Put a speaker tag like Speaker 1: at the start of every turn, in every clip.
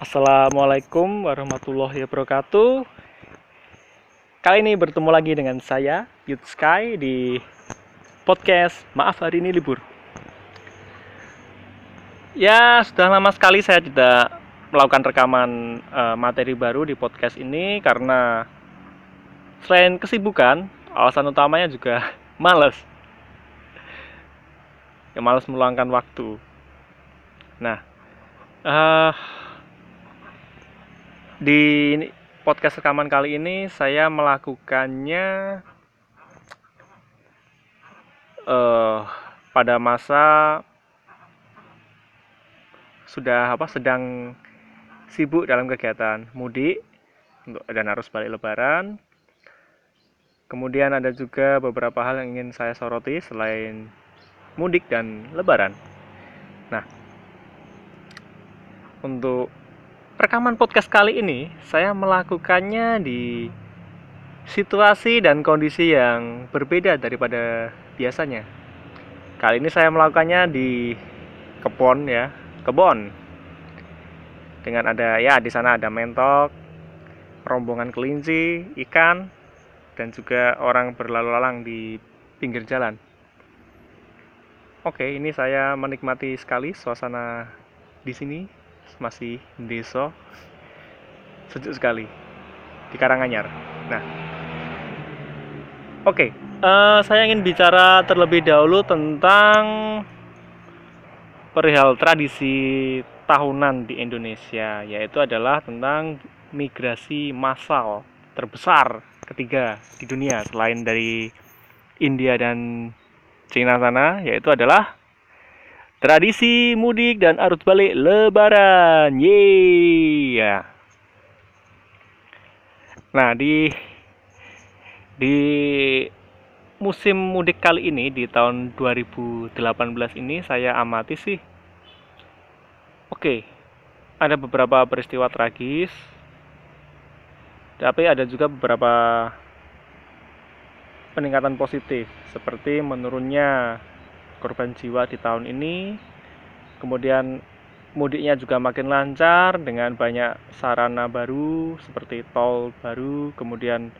Speaker 1: Assalamualaikum warahmatullahi wabarakatuh. Kali ini bertemu lagi dengan saya, Youth Sky di podcast Maaf Hari Ini Libur. Ya, sudah lama sekali saya tidak melakukan rekaman uh, materi baru di podcast ini karena selain kesibukan, alasan utamanya juga males. Ya males meluangkan waktu. Nah, uh, di podcast rekaman kali ini saya melakukannya uh, pada masa sudah apa sedang sibuk dalam kegiatan mudik untuk dan arus balik lebaran. Kemudian ada juga beberapa hal yang ingin saya soroti selain mudik dan lebaran. Nah, untuk rekaman podcast kali ini saya melakukannya di situasi dan kondisi yang berbeda daripada biasanya. Kali ini saya melakukannya di kebun ya, kebun dengan ada ya di sana ada mentok rombongan kelinci ikan dan juga orang berlalu lalang di pinggir jalan. Oke ini saya menikmati sekali suasana di sini masih desa sejuk sekali di Karanganyar. Nah oke uh, saya ingin bicara terlebih dahulu tentang perihal tradisi tahunan di Indonesia yaitu adalah tentang migrasi massal terbesar ketiga di dunia selain dari India dan Cina sana yaitu adalah tradisi mudik dan arus balik lebaran. Yeay. Ya. Nah, di di musim mudik kali ini di tahun 2018 ini saya amati sih Oke, ada beberapa peristiwa tragis, tapi ada juga beberapa peningkatan positif, seperti menurunnya korban jiwa di tahun ini, kemudian mudiknya juga makin lancar dengan banyak sarana baru seperti tol baru, kemudian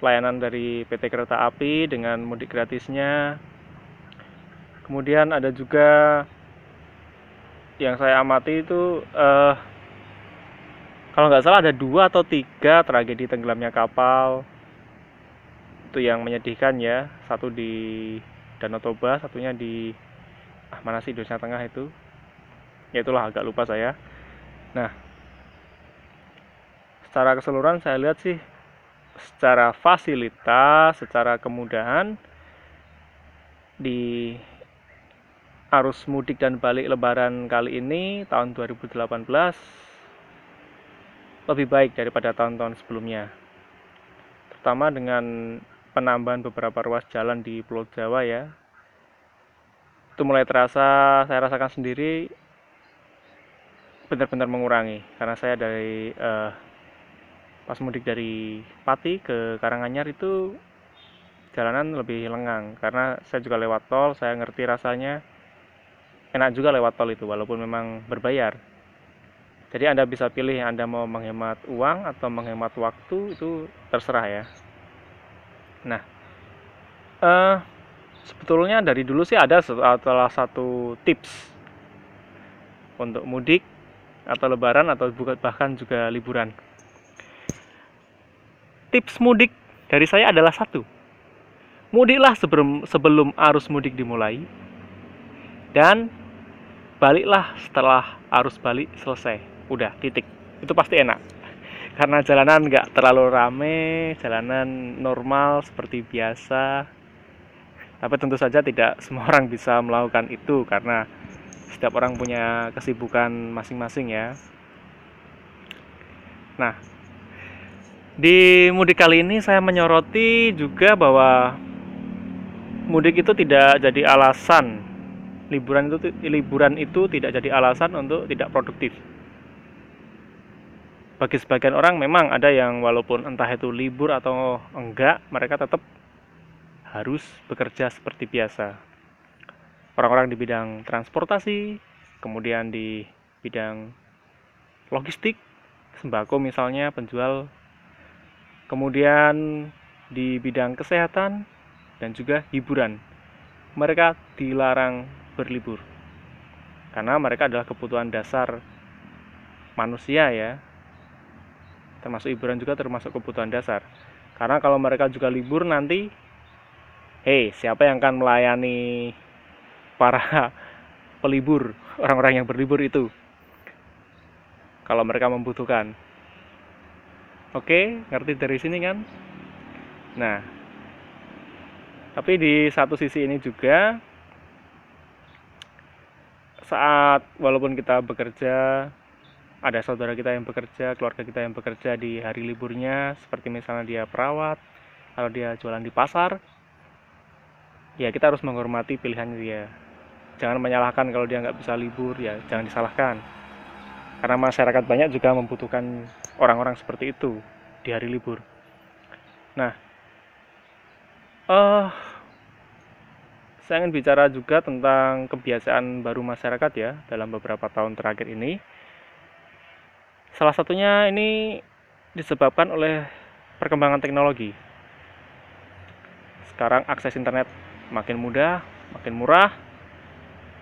Speaker 1: pelayanan dari PT Kereta Api dengan mudik gratisnya. Kemudian ada juga yang saya amati itu uh, kalau nggak salah ada dua atau tiga tragedi tenggelamnya kapal itu yang menyedihkan ya satu di Danau Toba satunya di ah, mana sih Indonesia Tengah itu? Ya itulah agak lupa saya. Nah secara keseluruhan saya lihat sih secara fasilitas secara kemudahan di arus mudik dan balik lebaran kali ini tahun 2018 lebih baik daripada tahun-tahun sebelumnya. Terutama dengan penambahan beberapa ruas jalan di Pulau Jawa ya. Itu mulai terasa saya rasakan sendiri benar-benar mengurangi. Karena saya dari uh, pas mudik dari Pati ke Karanganyar itu jalanan lebih lengang. Karena saya juga lewat tol saya ngerti rasanya. Enak juga lewat tol itu walaupun memang berbayar. Jadi anda bisa pilih anda mau menghemat uang atau menghemat waktu itu terserah ya nah uh, sebetulnya dari dulu sih ada salah satu tips untuk mudik atau lebaran atau bahkan juga liburan. Tips mudik dari saya adalah satu mudiklah sebelum sebelum arus mudik dimulai dan baliklah setelah arus balik selesai. Udah titik. Itu pasti enak karena jalanan nggak terlalu rame jalanan normal seperti biasa. Tapi tentu saja tidak semua orang bisa melakukan itu karena setiap orang punya kesibukan masing-masing ya. Nah di mudik kali ini saya menyoroti juga bahwa mudik itu tidak jadi alasan. Liburan itu liburan itu tidak jadi alasan untuk tidak produktif. Bagi sebagian orang memang ada yang walaupun entah itu libur atau enggak, mereka tetap harus bekerja seperti biasa. Orang-orang di bidang transportasi, kemudian di bidang logistik sembako misalnya penjual kemudian di bidang kesehatan dan juga hiburan. Mereka dilarang berlibur. Karena mereka adalah kebutuhan dasar manusia ya termasuk hiburan juga termasuk kebutuhan dasar karena kalau mereka juga libur nanti hei siapa yang akan melayani para pelibur orang-orang yang berlibur itu kalau mereka membutuhkan. Oke, ngerti dari sini kan? Nah, tapi di satu sisi ini juga saat walaupun kita bekerja ada saudara kita yang bekerja, keluarga kita yang bekerja di hari liburnya, seperti misalnya dia perawat, atau dia jualan di pasar, ya kita harus menghormati pilihan dia. Jangan menyalahkan kalau dia nggak bisa libur, ya jangan disalahkan karena masyarakat banyak juga membutuhkan orang-orang seperti itu di hari libur. Nah, uh, saya ingin bicara juga tentang kebiasaan baru masyarakat ya dalam beberapa tahun terakhir ini. Salah satunya ini disebabkan oleh perkembangan teknologi. Sekarang akses internet makin mudah, makin murah,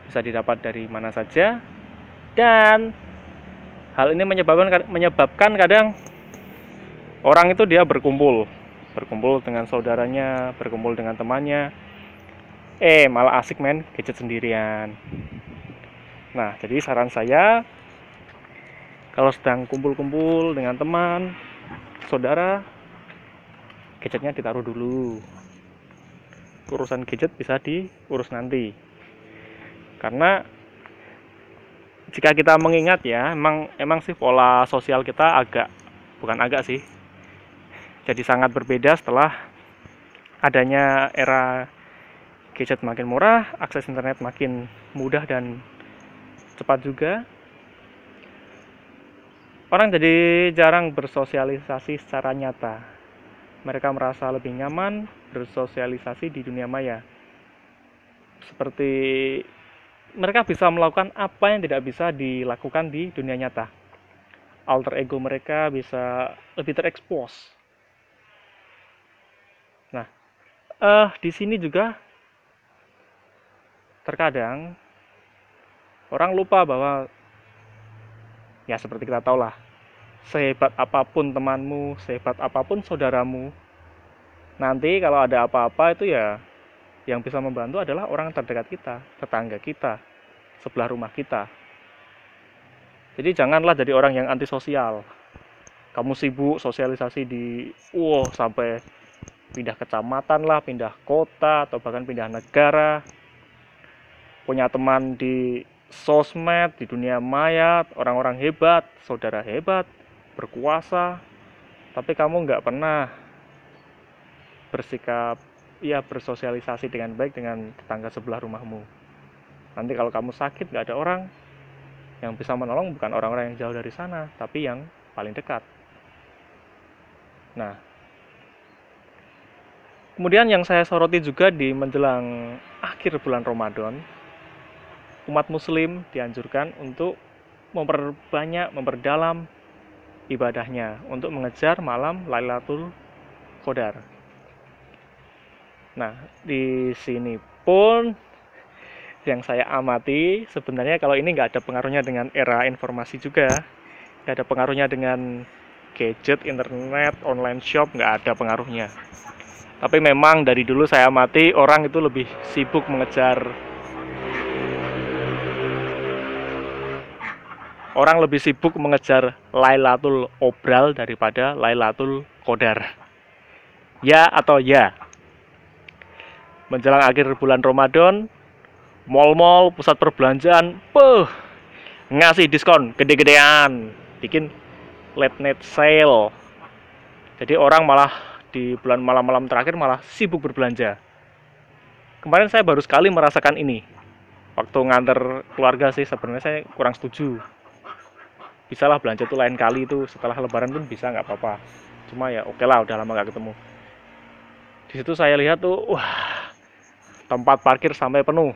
Speaker 1: bisa didapat dari mana saja, dan hal ini menyebabkan menyebabkan kadang orang itu dia berkumpul berkumpul dengan saudaranya berkumpul dengan temannya eh malah asik main gadget sendirian nah jadi saran saya kalau sedang kumpul-kumpul dengan teman saudara gadgetnya ditaruh dulu. Urusan gadget bisa diurus nanti. Karena jika kita mengingat ya emang emang sih pola sosial kita agak bukan agak sih jadi sangat berbeda setelah adanya era gadget makin murah akses internet makin mudah dan cepat juga orang jadi jarang bersosialisasi secara nyata mereka merasa lebih nyaman bersosialisasi di dunia maya seperti mereka bisa melakukan apa yang tidak bisa dilakukan di dunia nyata. Alter ego mereka bisa lebih terekspos. Nah, uh, di sini juga terkadang orang lupa bahwa ya seperti kita tahu lah, sehebat apa pun temanmu, sehebat apa pun saudaramu, nanti kalau ada apa-apa itu ya yang bisa membantu adalah orang terdekat kita, tetangga kita, sebelah rumah kita. Jadi janganlah jadi orang yang antisosial. Kamu sibuk sosialisasi di wow sampai pindah kecamatan lah, pindah kota atau bahkan pindah negara. Punya teman di sosmed, di dunia maya, orang-orang hebat, saudara hebat, berkuasa, tapi kamu nggak pernah bersikap ya bersosialisasi dengan baik dengan tetangga sebelah rumahmu. Nanti kalau kamu sakit nggak ada orang yang bisa menolong bukan orang-orang yang jauh dari sana, tapi yang paling dekat. Nah, kemudian yang saya soroti juga di menjelang akhir bulan Ramadan, umat Muslim dianjurkan untuk memperbanyak, memperdalam ibadahnya untuk mengejar malam Lailatul Qadar. Nah, di sini pun yang saya amati sebenarnya kalau ini nggak ada pengaruhnya dengan era informasi juga, nggak ada pengaruhnya dengan gadget, internet, online shop, nggak ada pengaruhnya. Tapi memang dari dulu saya amati orang itu lebih sibuk mengejar orang lebih sibuk mengejar Lailatul Obral daripada Lailatul Qadar. Ya atau ya? menjelang akhir bulan Ramadan mall-mall pusat perbelanjaan peh ngasih diskon gede-gedean bikin late night sale jadi orang malah di bulan malam-malam terakhir malah sibuk berbelanja kemarin saya baru sekali merasakan ini waktu nganter keluarga sih sebenarnya saya kurang setuju bisa lah belanja tuh lain kali itu setelah lebaran pun bisa nggak apa-apa. Cuma ya oke lah udah lama nggak ketemu. Di situ saya lihat tuh wah tempat parkir sampai penuh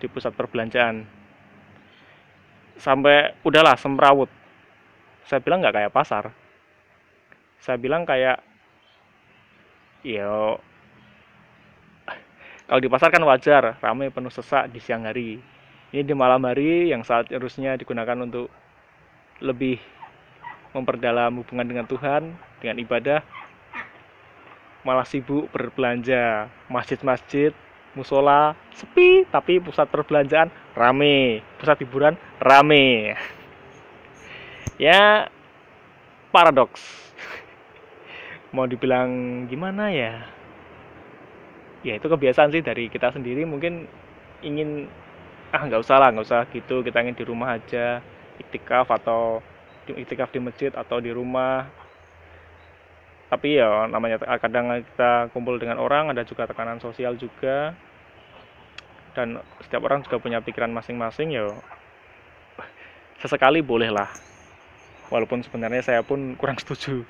Speaker 1: di pusat perbelanjaan. Sampai udahlah semrawut. Saya bilang nggak kayak pasar. Saya bilang kayak yo kalau di pasar kan wajar ramai penuh sesak di siang hari. Ini di malam hari yang saat harusnya digunakan untuk lebih memperdalam hubungan dengan Tuhan dengan ibadah. Malah sibuk berbelanja masjid-masjid musola sepi tapi pusat perbelanjaan rame. Pusat hiburan rame. Ya paradoks. Mau dibilang gimana ya? Ya itu kebiasaan sih dari kita sendiri. Mungkin ingin ah nggak usah lah nggak usah gitu kita ingin di rumah aja iktikaf atau iktikaf di masjid atau di rumah. Tapi ya namanya kadang kita kumpul dengan orang ada juga tekanan sosial juga. Dan setiap orang juga punya pikiran masing-masing ya sesekali bolehlah walaupun sebenarnya saya pun kurang setuju.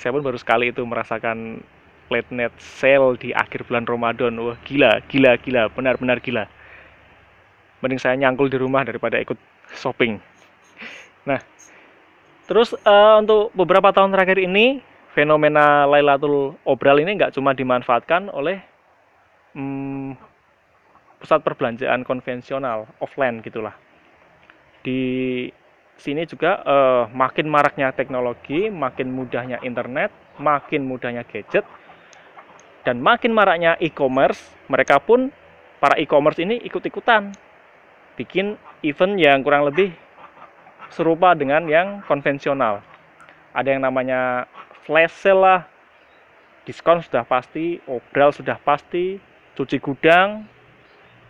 Speaker 1: Saya pun baru sekali itu merasakan late night sale di akhir bulan Ramadan. Wah gila gila gila benar-benar gila. Mending saya nyangkul di rumah daripada ikut shopping. Nah terus uh, untuk beberapa tahun terakhir ini fenomena Lailatul Obral ini nggak cuma dimanfaatkan oleh hmm, pusat perbelanjaan konvensional offline gitulah. Di sini juga uh, makin maraknya teknologi makin mudahnya internet makin mudahnya gadget dan makin maraknya e-commerce mereka pun para e-commerce ini ikut-ikutan bikin event yang kurang lebih serupa dengan yang konvensional. Ada yang namanya flash sale lah, diskon sudah pasti, obral sudah pasti, cuci gudang.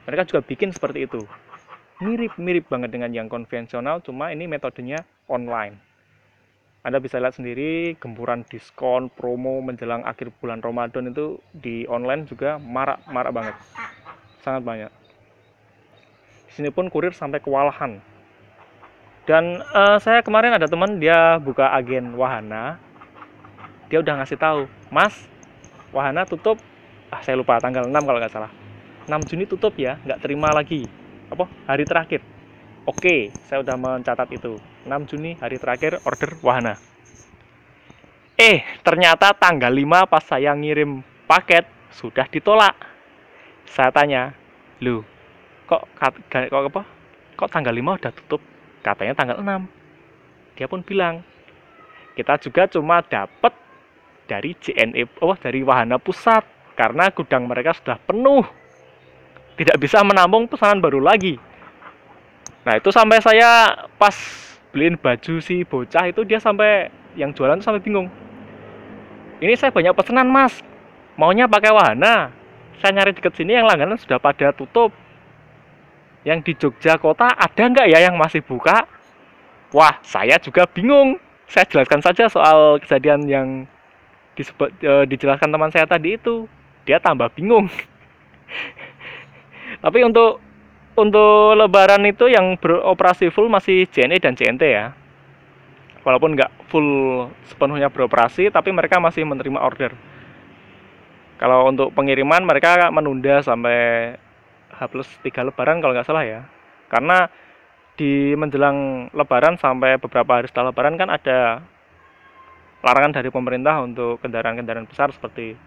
Speaker 1: Mereka juga bikin seperti itu. Mirip-mirip banget dengan yang konvensional, cuma ini metodenya online. Anda bisa lihat sendiri gempuran diskon, promo menjelang akhir bulan Ramadan itu di online juga marak-marak banget. Sangat banyak sini pun kurir sampai kewalahan. Dan uh, saya kemarin ada teman dia buka agen wahana. Dia udah ngasih tahu mas wahana tutup. Ah saya lupa tanggal 6 kalau nggak salah. 6 Juni tutup ya nggak terima lagi. Apa? Hari terakhir. Oke saya udah mencatat itu. 6 Juni hari terakhir order wahana. Eh ternyata tanggal 5 pas saya ngirim paket sudah ditolak. Saya tanya lu kok kok apa? Kok tanggal 5 udah tutup? Katanya tanggal 6 dia pun bilang kita juga cuma dapat dari JNE oh dari wahana pusat karena gudang mereka sudah penuh. Tidak bisa menampung pesanan baru lagi. Nah itu sampai saya pas beliin baju si bocah itu dia sampai yang jualan sampai bingung. Ini saya banyak pesanan mas. Maunya pakai wahana. Saya nyari deket sini yang langganan sudah pada tutup yang di Jogja kota ada nggak ya yang masih buka? Wah, saya juga bingung. Saya jelaskan saja soal kejadian yang disebut e, dijelaskan teman saya tadi itu. Dia tambah bingung. Tapi untuk untuk lebaran itu yang beroperasi full masih JNE dan JNT ya. Walaupun nggak full sepenuhnya beroperasi, tapi mereka masih menerima order. Kalau untuk pengiriman mereka menunda sampai H plus 3 lebaran kalau nggak salah ya karena di menjelang lebaran sampai beberapa hari setelah lebaran kan ada larangan dari pemerintah untuk kendaraan-kendaraan besar seperti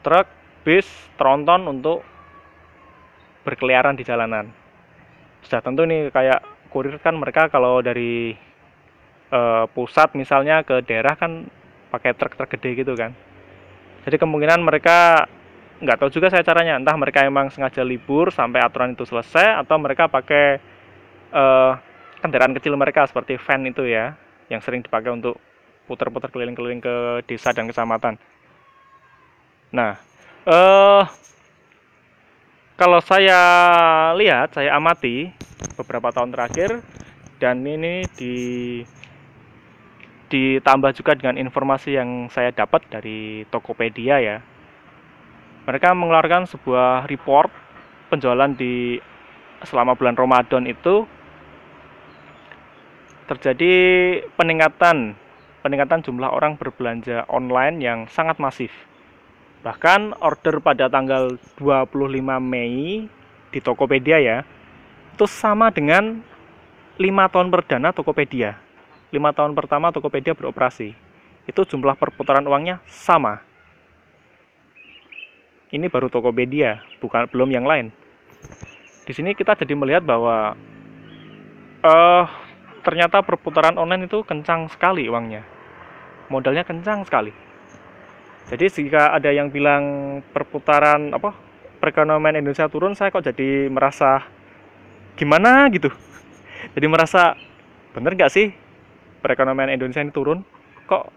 Speaker 1: truk, bis, tronton untuk berkeliaran di jalanan. Sudah tentu nih kayak kurir kan mereka kalau dari e, pusat misalnya ke daerah kan pakai truk-truk gede gitu kan. Jadi kemungkinan mereka nggak tahu juga saya caranya entah mereka emang sengaja libur sampai aturan itu selesai atau mereka pakai uh, kendaraan kecil mereka seperti van itu ya yang sering dipakai untuk putar-putar keliling-keliling ke desa dan kecamatan. Nah, uh, kalau saya lihat, saya amati beberapa tahun terakhir dan ini di ditambah juga dengan informasi yang saya dapat dari Tokopedia ya mereka mengeluarkan sebuah report penjualan di selama bulan Ramadan itu terjadi peningkatan peningkatan jumlah orang berbelanja online yang sangat masif. Bahkan order pada tanggal 25 Mei di Tokopedia ya, itu sama dengan 5 tahun perdana Tokopedia. lima tahun pertama Tokopedia beroperasi itu jumlah perputaran uangnya sama ini baru Tokopedia bukan belum yang lain. Di sini kita jadi melihat bahwa uh, ternyata perputaran online itu kencang sekali uangnya. Modalnya kencang sekali. Jadi jika ada yang bilang perputaran apa perekonomian Indonesia turun saya kok jadi merasa gimana? gitu. Jadi merasa bener nggak sih perekonomian Indonesia ini turun? Kok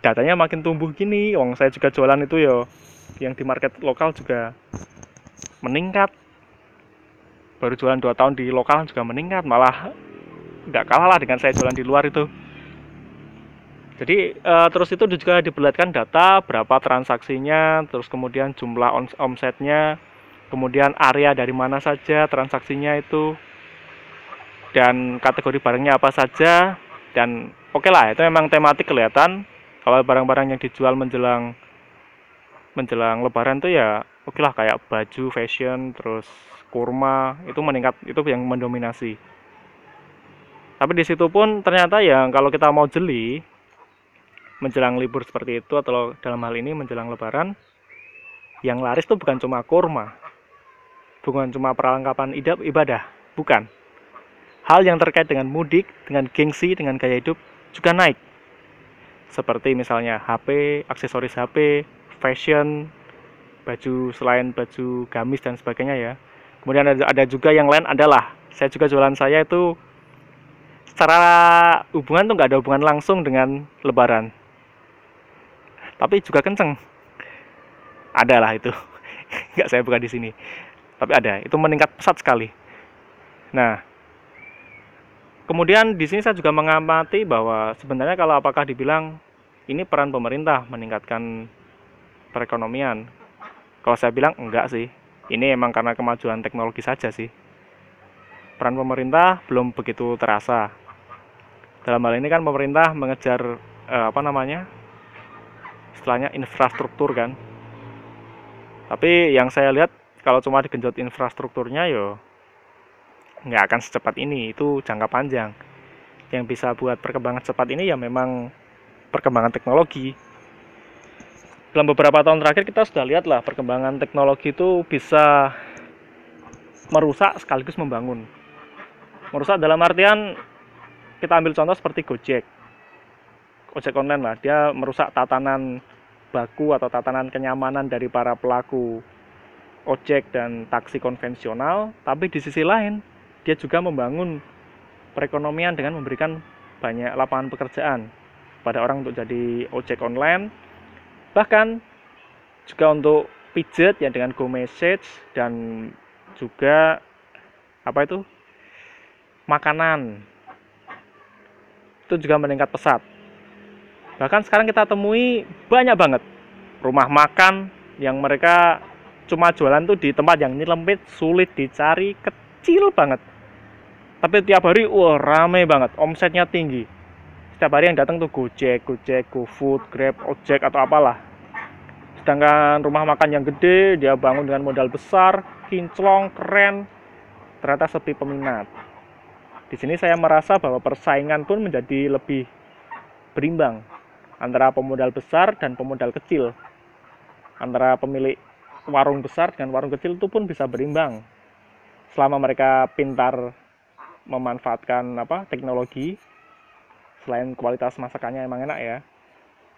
Speaker 1: datanya makin tumbuh gini? Wong saya juga jualan itu yo yang di market lokal juga meningkat. Baru jualan dua tahun di lokal juga meningkat malah nggak kalah lah dengan saya jualan di luar itu. Jadi uh, terus itu juga diperlihatkan data berapa transaksinya terus kemudian jumlah omsetnya kemudian area dari mana saja transaksinya itu dan kategori barangnya apa saja dan oke okay lah itu memang tematik kelihatan. Kalau barang-barang yang dijual menjelang menjelang lebaran tuh ya oke lah kayak baju fashion terus kurma itu meningkat itu yang mendominasi. Tapi di situ pun ternyata yang kalau kita mau jeli menjelang libur seperti itu atau dalam hal ini menjelang lebaran yang laris tuh bukan cuma kurma. Bukan cuma perlengkapan ibadah bukan. Hal yang terkait dengan mudik dengan gengsi dengan gaya hidup juga naik. Seperti misalnya HP aksesoris HP fashion baju selain baju gamis dan sebagainya ya. Kemudian ada, ada juga yang lain adalah saya juga jualan saya itu secara hubungan tuh nggak ada hubungan langsung dengan lebaran. Tapi juga kenceng. Ada lah itu. Nggak saya buka di sini. Tapi ada itu meningkat pesat sekali. Nah kemudian di sini saya juga mengamati bahwa sebenarnya kalau apakah dibilang ini peran pemerintah meningkatkan perekonomian kalau saya bilang enggak sih ini emang karena kemajuan teknologi saja sih. Peran pemerintah belum begitu terasa. Dalam hal ini kan pemerintah mengejar eh, apa namanya? Istilahnya infrastruktur kan. Tapi yang saya lihat kalau cuma digenjot infrastrukturnya yo nggak akan secepat ini, itu jangka panjang. Yang bisa buat perkembangan cepat ini ya memang perkembangan teknologi dalam beberapa tahun terakhir kita sudah lihat lah perkembangan teknologi itu bisa merusak sekaligus membangun. Merusak dalam artian kita ambil contoh seperti Gojek. Gojek online lah, dia merusak tatanan baku atau tatanan kenyamanan dari para pelaku ojek dan taksi konvensional, tapi di sisi lain dia juga membangun perekonomian dengan memberikan banyak lapangan pekerjaan pada orang untuk jadi ojek online bahkan juga untuk pijat ya dengan go message dan juga apa itu makanan. Itu juga meningkat pesat. Bahkan sekarang kita temui banyak banget rumah makan yang mereka cuma jualan tuh di tempat yang nyelempit sulit dicari kecil banget. Tapi tiap hari wah rame banget omsetnya tinggi setiap hari yang datang tuh Gojek, Gojek, GoFood, Grab, Ojek atau apalah. Sedangkan rumah makan yang gede dia bangun dengan modal besar, kinclong, keren, ternyata sepi peminat. Di sini saya merasa bahwa persaingan pun menjadi lebih berimbang antara pemodal besar dan pemodal kecil. Antara pemilik warung besar dengan warung kecil itu pun bisa berimbang. Selama mereka pintar memanfaatkan apa teknologi selain kualitas masakannya emang enak ya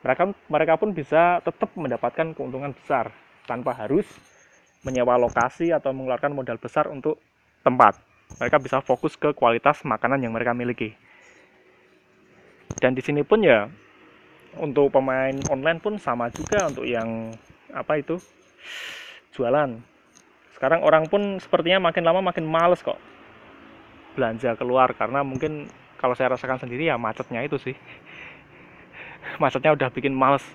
Speaker 1: mereka mereka pun bisa tetap mendapatkan keuntungan besar tanpa harus menyewa lokasi atau mengeluarkan modal besar untuk tempat. Mereka bisa fokus ke kualitas makanan yang mereka miliki. Dan di sini pun ya untuk pemain online pun sama juga untuk yang apa itu jualan. Sekarang orang pun sepertinya makin lama makin males kok belanja keluar karena mungkin kalau saya rasakan sendiri ya macetnya itu sih. Macetnya udah bikin males.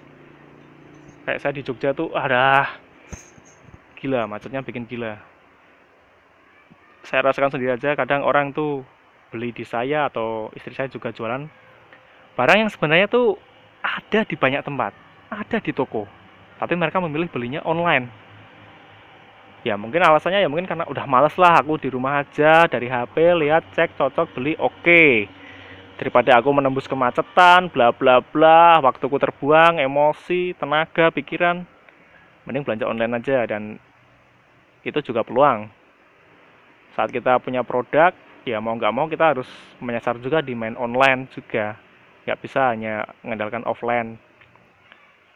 Speaker 1: Kayak saya di Jogja tuh ada gila macetnya bikin gila. Saya rasakan sendiri aja kadang orang tuh beli di saya atau istri saya juga jualan. Barang yang sebenarnya tuh ada di banyak tempat ada di toko tapi mereka memilih belinya online ya mungkin alasannya ya mungkin karena udah males lah aku di rumah aja dari HP lihat cek cocok beli oke. Okay. daripada aku menembus kemacetan bla bla bla waktuku terbuang emosi tenaga pikiran. Mending belanja online aja dan itu juga peluang. Saat kita punya produk ya mau nggak mau kita harus menyasar juga di main online juga. Nggak bisa hanya mengandalkan offline.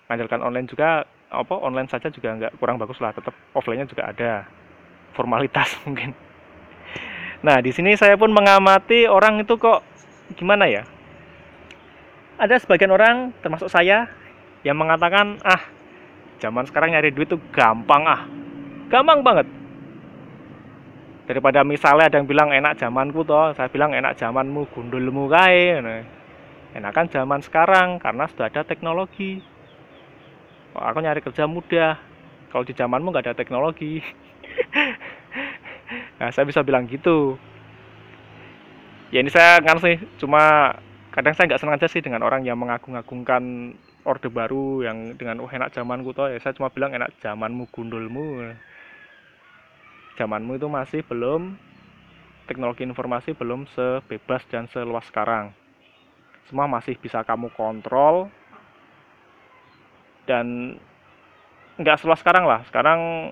Speaker 1: Mengandalkan online juga apa online saja juga nggak kurang bagus lah tetap offline-nya juga ada formalitas mungkin nah di sini saya pun mengamati orang itu kok gimana ya? Ada sebagian orang, termasuk saya, yang mengatakan, ah, zaman sekarang nyari duit tuh gampang ah. Gampang banget. Daripada misalnya ada yang bilang enak zamanku toh, saya bilang enak zamanmu gundulmu kae. Enakan zaman sekarang karena sudah ada teknologi. Aku nyari kerja mudah. Kalau di zamanmu nggak ada teknologi. nah, saya bisa bilang gitu. Ya ini saya kan sih. Cuma kadang saya nggak senang aja sih dengan orang yang mengagung-agungkan orde baru yang dengan oh enak zamanku toh. Ya saya cuma bilang enak zamanmu gundulmu. Zamanmu itu masih belum teknologi informasi belum sebebas dan seluas sekarang. Semua masih bisa kamu kontrol dan nggak seluas sekarang lah. Sekarang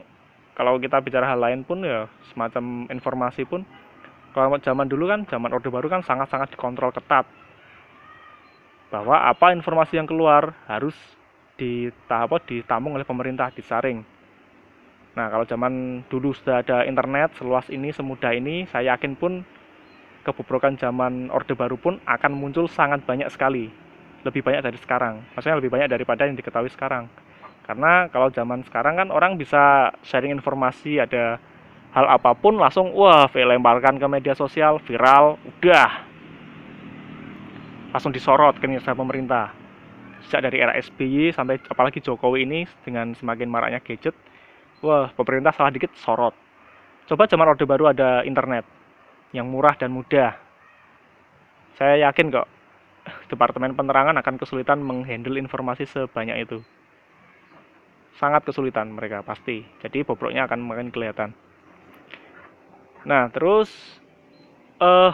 Speaker 1: kalau kita bicara hal lain pun ya semacam informasi pun kalau zaman dulu kan zaman orde baru kan sangat-sangat dikontrol ketat. Bahwa apa informasi yang keluar harus di tahap ditampung oleh pemerintah disaring. Nah kalau zaman dulu sudah ada internet seluas ini semudah ini saya yakin pun kebobrokan zaman orde baru pun akan muncul sangat banyak sekali lebih banyak dari sekarang. Maksudnya lebih banyak daripada yang diketahui sekarang. Karena kalau zaman sekarang kan orang bisa sharing informasi ada hal apa pun langsung wah lemparkan ke media sosial viral udah. Langsung disorot kinerja pemerintah. Sejak dari era SBY sampai apalagi Jokowi ini dengan semakin maraknya gadget wah pemerintah salah dikit sorot. Coba zaman orde baru ada internet yang murah dan mudah. Saya yakin kok Departemen Penerangan akan kesulitan menghandle informasi sebanyak itu sangat kesulitan mereka pasti jadi bobroknya akan makin kelihatan Nah, terus uh,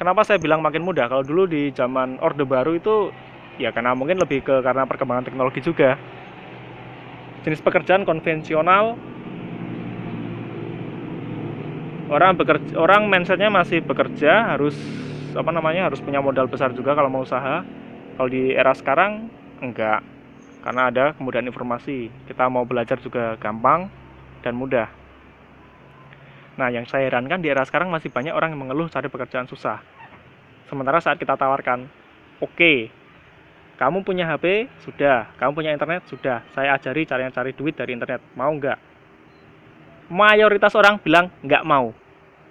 Speaker 1: kenapa saya bilang makin mudah? Kalau dulu di zaman Orde Baru itu ya karena mungkin lebih ke karena perkembangan teknologi juga. Jenis pekerjaan konvensional orang bekerja orang mindsetnya masih bekerja harus apa namanya harus punya modal besar juga kalau mau usaha kalau di era sekarang enggak karena ada kemudahan informasi kita mau belajar juga gampang dan mudah Nah, yang saya herankan di era sekarang masih banyak orang yang mengeluh cari pekerjaan susah. Sementara saat kita tawarkan, oke, okay, kamu punya HP, sudah. Kamu punya internet, sudah. Saya ajari caranya cari duit dari internet. Mau nggak? Mayoritas orang bilang nggak mau.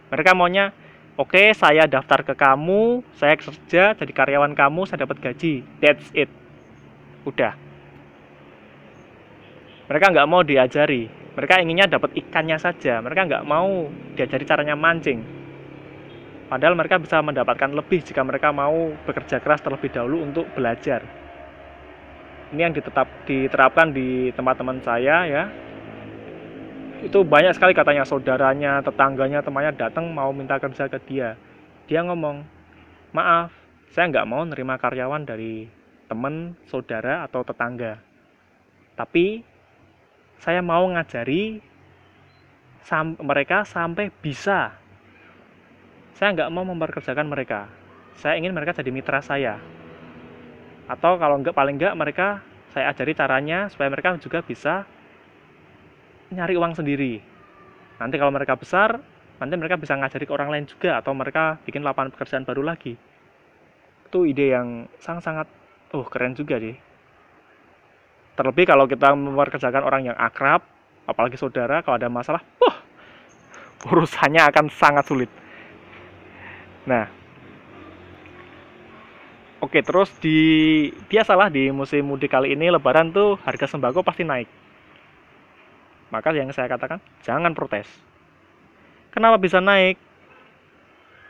Speaker 1: Mereka maunya, oke, okay, saya daftar ke kamu, saya kerja jadi karyawan kamu, saya dapat gaji. That's it. Udah. Mereka nggak mau diajari mereka inginnya dapat ikannya saja mereka nggak mau diajari caranya mancing padahal mereka bisa mendapatkan lebih jika mereka mau bekerja keras terlebih dahulu untuk belajar ini yang ditetap, diterapkan di tempat teman saya ya itu banyak sekali katanya saudaranya tetangganya temannya datang mau minta kerja ke dia. Dia ngomong maaf saya nggak mau nerima karyawan dari teman saudara atau tetangga. Tapi saya mau ngajari sam mereka sampai bisa. Saya nggak mau memperkerjakan mereka. Saya ingin mereka jadi mitra saya. Atau kalau enggak paling enggak mereka saya ajari caranya supaya mereka juga bisa nyari uang sendiri nanti kalau mereka besar nanti mereka bisa ngajari ke orang lain juga atau mereka bikin lapangan pekerjaan baru lagi itu ide yang sangat-sangat oh keren juga sih Terlebih kalau kita memperkerjakan orang yang akrab, apalagi saudara, kalau ada masalah, wah, urusannya akan sangat sulit. Nah, oke terus di biasalah di musim mudik kali ini Lebaran tuh harga sembako pasti naik. Maka yang saya katakan jangan protes. Kenapa bisa naik?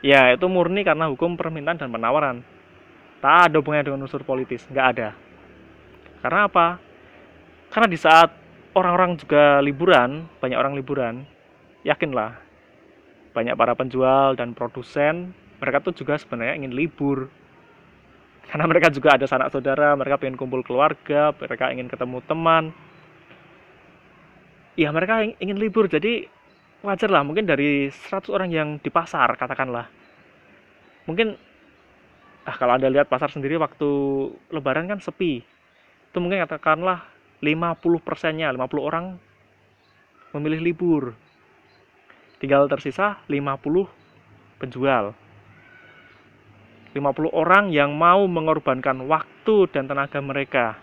Speaker 1: Ya itu murni karena hukum permintaan dan penawaran. Tak ada hubungannya dengan unsur politis, nggak ada. Karena apa? karena di saat orang-orang juga liburan banyak orang liburan yakinlah banyak para penjual dan produsen mereka tuh juga sebenarnya ingin libur karena mereka juga ada sanak saudara mereka pengen kumpul keluarga mereka ingin ketemu teman ya mereka ingin libur jadi wajar lah mungkin dari 100 orang yang di pasar katakanlah. Mungkin ah kalau anda lihat pasar sendiri waktu lebaran kan sepi. Itu mungkin katakanlah 50 persennya 50 orang memilih libur. Tinggal tersisa 50 penjual. 50 orang yang mau mengorbankan waktu dan tenaga mereka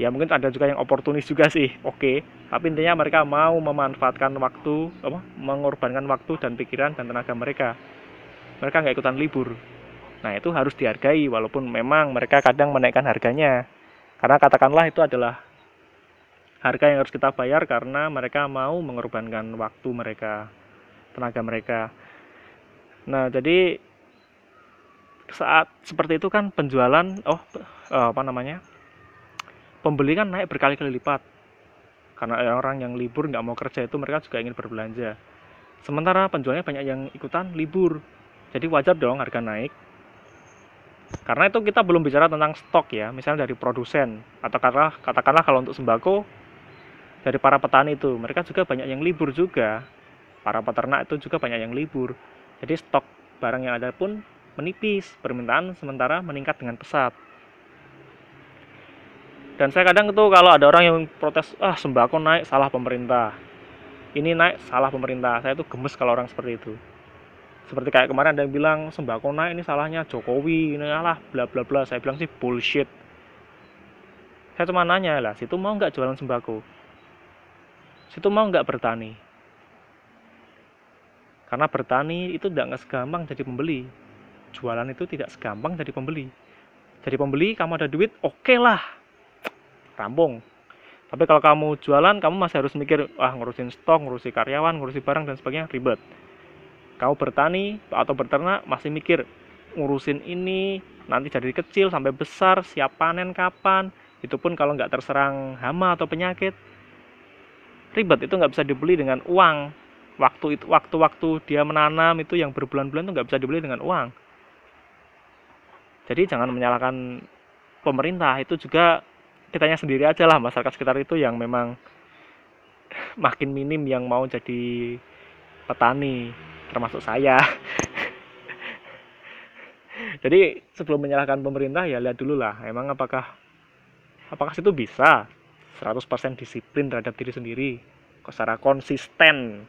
Speaker 1: ya mungkin ada juga yang oportunis juga sih oke okay. tapi intinya mereka mau memanfaatkan waktu apa mengorbankan waktu dan pikiran dan tenaga mereka mereka nggak ikutan libur nah itu harus dihargai walaupun memang mereka kadang menaikkan harganya karena katakanlah itu adalah harga yang harus kita bayar karena mereka mau mengorbankan waktu mereka, tenaga mereka. Nah, jadi saat seperti itu kan penjualan, oh eh, apa namanya, pembeli kan naik berkali-kali lipat. Karena orang yang libur nggak mau kerja itu mereka juga ingin berbelanja. Sementara penjualnya banyak yang ikutan libur, jadi wajar dong harga naik. Karena itu kita belum bicara tentang stok ya, misalnya dari produsen. Atau katakanlah, katakanlah kalau untuk sembako dari para petani itu. Mereka juga banyak yang libur juga. Para peternak itu juga banyak yang libur. Jadi stok barang yang ada pun menipis. Permintaan sementara meningkat dengan pesat dan saya kadang itu kalau ada orang yang protes ah sembako naik salah pemerintah. Ini naik salah pemerintah. Saya tuh gemes kalau orang seperti itu. Seperti kayak kemarin ada yang bilang sembako naik ini salahnya Jokowi ini alah bla bla bla. Saya bilang sih bullshit. Saya cuma nanya lah situ mau nggak jualan sembako? Situ mau nggak bertani? Karena bertani itu tidak segampang jadi pembeli. Jualan itu tidak segampang jadi pembeli. Jadi pembeli kamu ada duit oke okay lah rampung tapi kalau kamu jualan kamu masih harus mikir ah ngurusin stok ngurusi karyawan ngurusi barang dan sebagainya ribet. Kamu bertani atau berternak masih mikir ngurusin ini nanti dari kecil sampai besar siap panen kapan itu pun kalau nggak terserang hama atau penyakit. Ribet itu nggak bisa dibeli dengan uang. Waktu itu waktu-waktu dia menanam itu yang berbulan-bulan itu nggak bisa dibeli dengan uang. Jadi jangan menyalahkan pemerintah itu juga kitanya sendiri aja lah masyarakat sekitar itu yang memang makin minim yang mau jadi petani termasuk saya. Jadi sebelum menyalahkan pemerintah ya lihat dulu lah emang apakah apakah itu bisa? 100% disiplin terhadap diri sendiri secara konsisten.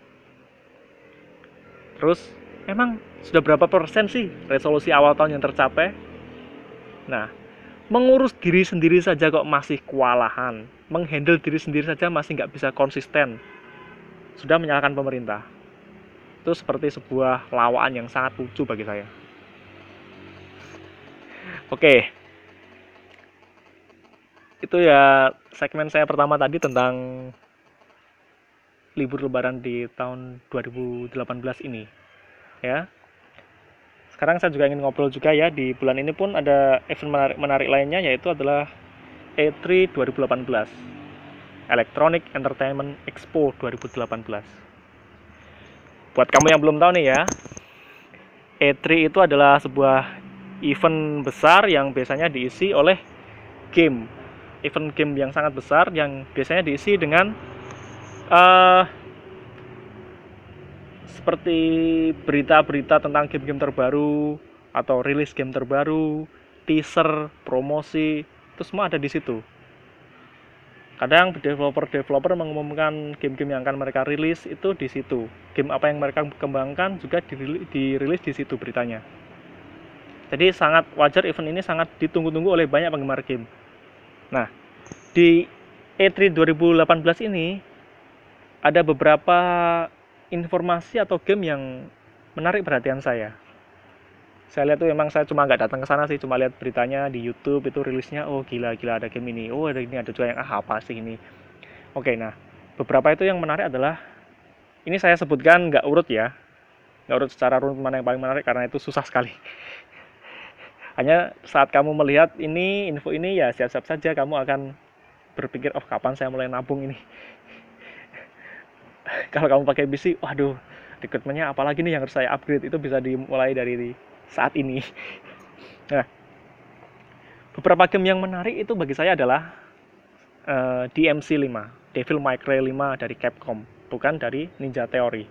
Speaker 1: Terus emang sudah berapa persen sih resolusi awal tahun yang tercapai? Nah mengurus diri sendiri saja kok masih kewalahan. Menghandle diri sendiri saja masih nggak bisa konsisten. Sudah menyalahkan pemerintah. Itu seperti sebuah lawaan yang sangat lucu bagi saya. Oke. Itu ya segmen saya pertama tadi tentang libur lebaran di tahun 2018 ini. Ya sekarang saya juga ingin ngobrol juga ya di bulan ini pun ada event menarik, menarik lainnya yaitu adalah E3 2018 Electronic Entertainment Expo 2018 buat kamu yang belum tahu nih ya E3 itu adalah sebuah event besar yang biasanya diisi oleh game. Event game yang sangat besar yang biasanya diisi dengan uh, seperti berita-berita tentang game-game terbaru atau rilis game terbaru, teaser, promosi, itu semua ada di situ. Kadang developer-developer mengumumkan game-game yang akan mereka rilis itu di situ. Game apa yang mereka kembangkan juga dirilis di situ beritanya. Jadi sangat wajar event ini sangat ditunggu-tunggu oleh banyak penggemar game. Nah, di E3 2018 ini ada beberapa informasi atau game yang menarik perhatian saya. Saya lihat tuh memang saya cuma nggak datang ke sana sih, cuma lihat beritanya di YouTube itu rilisnya, oh gila gila ada game ini, oh ada ini ada juga yang ah apa sih ini. Oke, nah beberapa itu yang menarik adalah ini saya sebutkan nggak urut ya, nggak urut secara runut mana yang paling menarik karena itu susah sekali. Hanya saat kamu melihat ini info ini ya siap-siap saja kamu akan berpikir oh kapan saya mulai nabung ini kalau kamu pakai bisi waduh recruitmentnya apalagi nih yang harus saya upgrade itu bisa dimulai dari saat ini. Nah beberapa game yang menarik itu bagi saya adalah uh, eh, DMC 5 Devil May Cry 5 dari Capcom bukan dari Ninja Theory.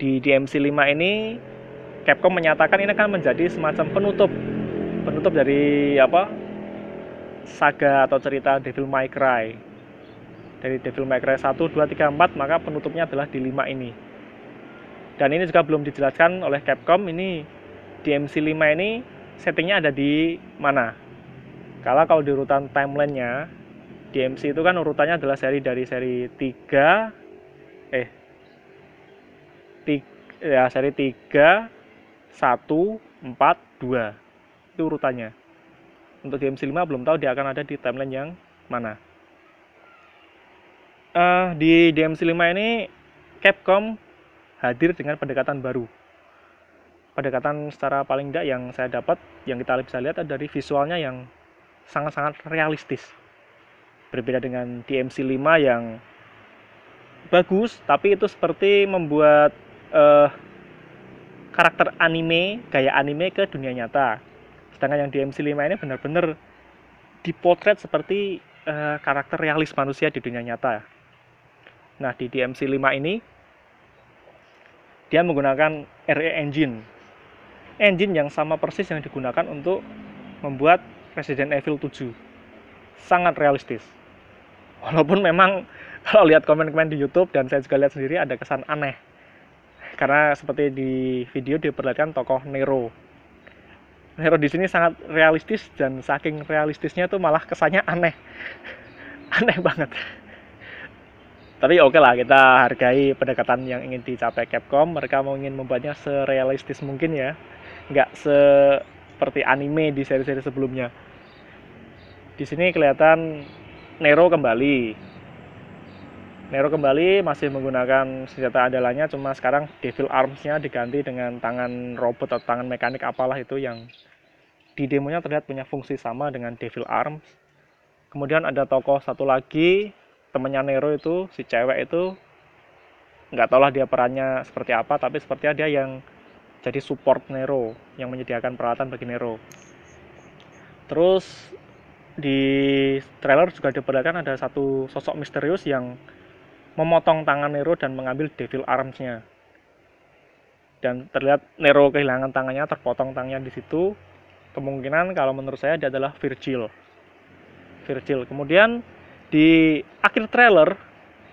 Speaker 1: Di DMC 5 ini Capcom menyatakan ini akan menjadi semacam penutup penutup dari apa saga atau cerita Devil May Cry dari Devil May Cry 1, 2, 3, 4 maka penutupnya adalah di 5 ini. Dan ini juga belum dijelaskan oleh Capcom ini DMC 5 ini settingnya ada di mana. Kalau kalau di urutan timelinenya DMC itu kan urutannya adalah seri dari seri 3 eh 3, ya seri 3 1 4 2 itu urutannya. Untuk DMC 5 belum tahu dia akan ada di timeline yang mana uh, di DMC 5 ini Capcom hadir dengan pendekatan baru. Pendekatan secara paling tidak yang saya dapat, yang kita bisa lihat ada dari visualnya yang sangat-sangat realistis. Berbeda dengan DMC 5 yang bagus, tapi itu seperti membuat uh, karakter anime, gaya anime ke dunia nyata. Sedangkan yang DMC 5 ini benar-benar dipotret seperti uh, karakter realis manusia di dunia nyata Nah, di DMC 5 ini dia menggunakan RE engine. Engine yang sama persis yang digunakan untuk membuat Resident Evil 7. Sangat realistis. Walaupun memang kalau lihat komen-komen di YouTube dan saya juga lihat sendiri ada kesan aneh. Karena seperti di video diperlihatkan tokoh Nero. Nero di sini sangat realistis dan saking realistisnya tuh malah kesannya aneh. aneh banget tapi oke lah kita hargai pendekatan yang ingin dicapai Capcom. Mereka mau ingin membuatnya serealistis mungkin ya. Nggak seperti anime di seri-seri sebelumnya. Di sini kelihatan Nero kembali. Nero kembali masih menggunakan senjata andalannya cuma sekarang Devil Arms-nya diganti dengan tangan robot atau tangan mekanik apalah itu yang di demonya terlihat punya fungsi sama dengan Devil Arms. Kemudian ada tokoh satu lagi temennya Nero itu si cewek itu nggak tahu lah dia perannya seperti apa tapi sepertinya dia yang jadi support Nero yang menyediakan peralatan bagi Nero. Terus di trailer juga diperlihatkan ada satu sosok misterius yang memotong tangan Nero dan mengambil Devil Arms-nya. Dan terlihat Nero kehilangan tangannya terpotong tangannya di situ. Kemungkinan kalau menurut saya dia adalah Virgil. Virgil. Kemudian di akhir trailer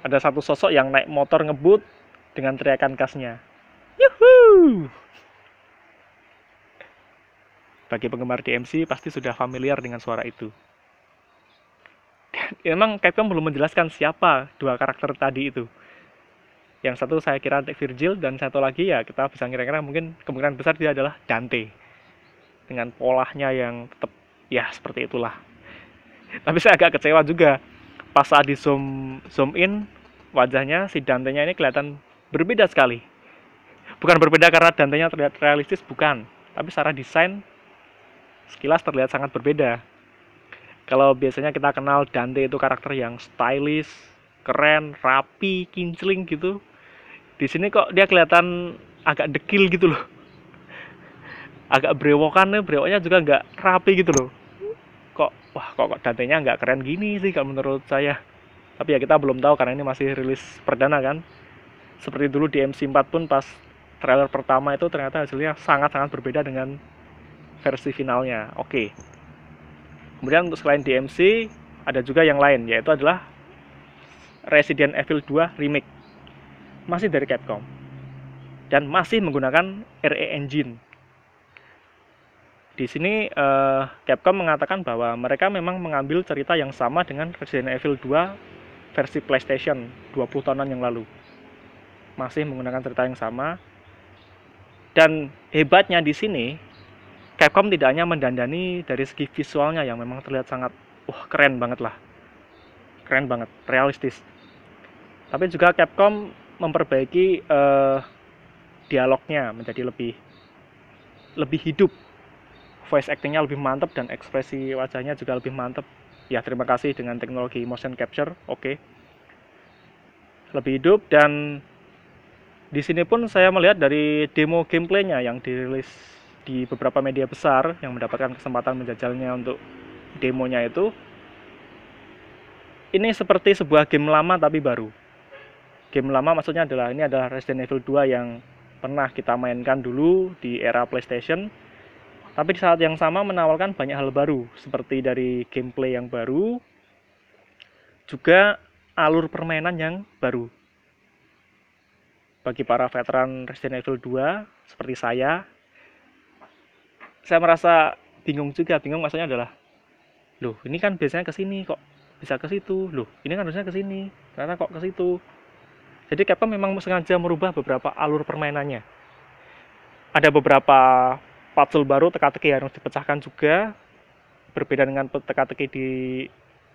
Speaker 1: ada satu sosok yang naik motor ngebut dengan teriakan khasnya. Yuhu! Bagi penggemar DMC pasti sudah familiar dengan suara itu. Dan memang Capcom belum menjelaskan siapa dua karakter tadi itu. Yang satu saya kira Virgil dan satu lagi ya kita bisa kira-kira mungkin kemungkinan besar dia adalah Dante. Dengan polanya yang tetap ya seperti itulah. Tapi saya agak kecewa juga pas saat di zoom zoom in wajahnya si Dantenya ini kelihatan berbeda sekali. Bukan berbeda karena Dantenya terlihat realistis bukan. Tapi secara desain sekilas terlihat sangat berbeda. Kalau biasanya kita kenal Dante itu karakter yang stylish keren rapi kincling gitu di sini kok dia kelihatan agak dekil gitu loh. Agak brewokan nih brewoknya juga nggak rapi gitu loh kok wah kok, kok Dante-nya nggak keren gini sih kalau menurut saya. Tapi ya kita belum tahu karena ini masih rilis perdana kan. Seperti dulu di MC4 pun pas trailer pertama itu ternyata hasilnya sangat-sangat berbeda dengan versi finalnya. Oke. Kemudian untuk selain DMC ada juga yang lain yaitu adalah Resident Evil 2 Remake. Masih dari Capcom. Dan masih menggunakan RE Engine di sini uh, Capcom mengatakan bahwa mereka memang mengambil cerita yang sama dengan Resident Evil 2 versi PlayStation 20 tahunan yang lalu. Masih menggunakan cerita yang sama. Dan hebatnya di sini Capcom tidak hanya mendandani dari segi visualnya yang memang terlihat sangat wah keren banget lah. Keren banget, realistis. Tapi juga Capcom memperbaiki uh, dialognya menjadi lebih lebih hidup voice actingnya lebih mantap dan ekspresi wajahnya juga lebih mantap ya terima kasih dengan teknologi motion capture. Oke. Okay. lebih hidup dan di sini pun saya melihat dari demo gameplaynya yang dirilis di beberapa media besar yang mendapatkan kesempatan menjajalnya untuk demonya itu ini seperti sebuah game lama tapi baru. Game lama maksudnya adalah ini adalah Resident Evil 2 yang pernah kita mainkan dulu di era PlayStation tapi di saat yang sama menawarkan banyak hal baru seperti dari gameplay yang baru juga alur permainan yang baru. Bagi para veteran Resident Evil 2 seperti saya saya merasa bingung juga. Bingung maksudnya adalah loh ini kan biasanya ke sini kok bisa ke situ? Loh ini kan harusnya ke sini ternyata kok ke situ? Jadi Capcom memang sengaja merubah beberapa alur permainannya. Ada beberapa puzzle baru teka-teki harus dipecahkan juga. Berbeda dengan teka-teki di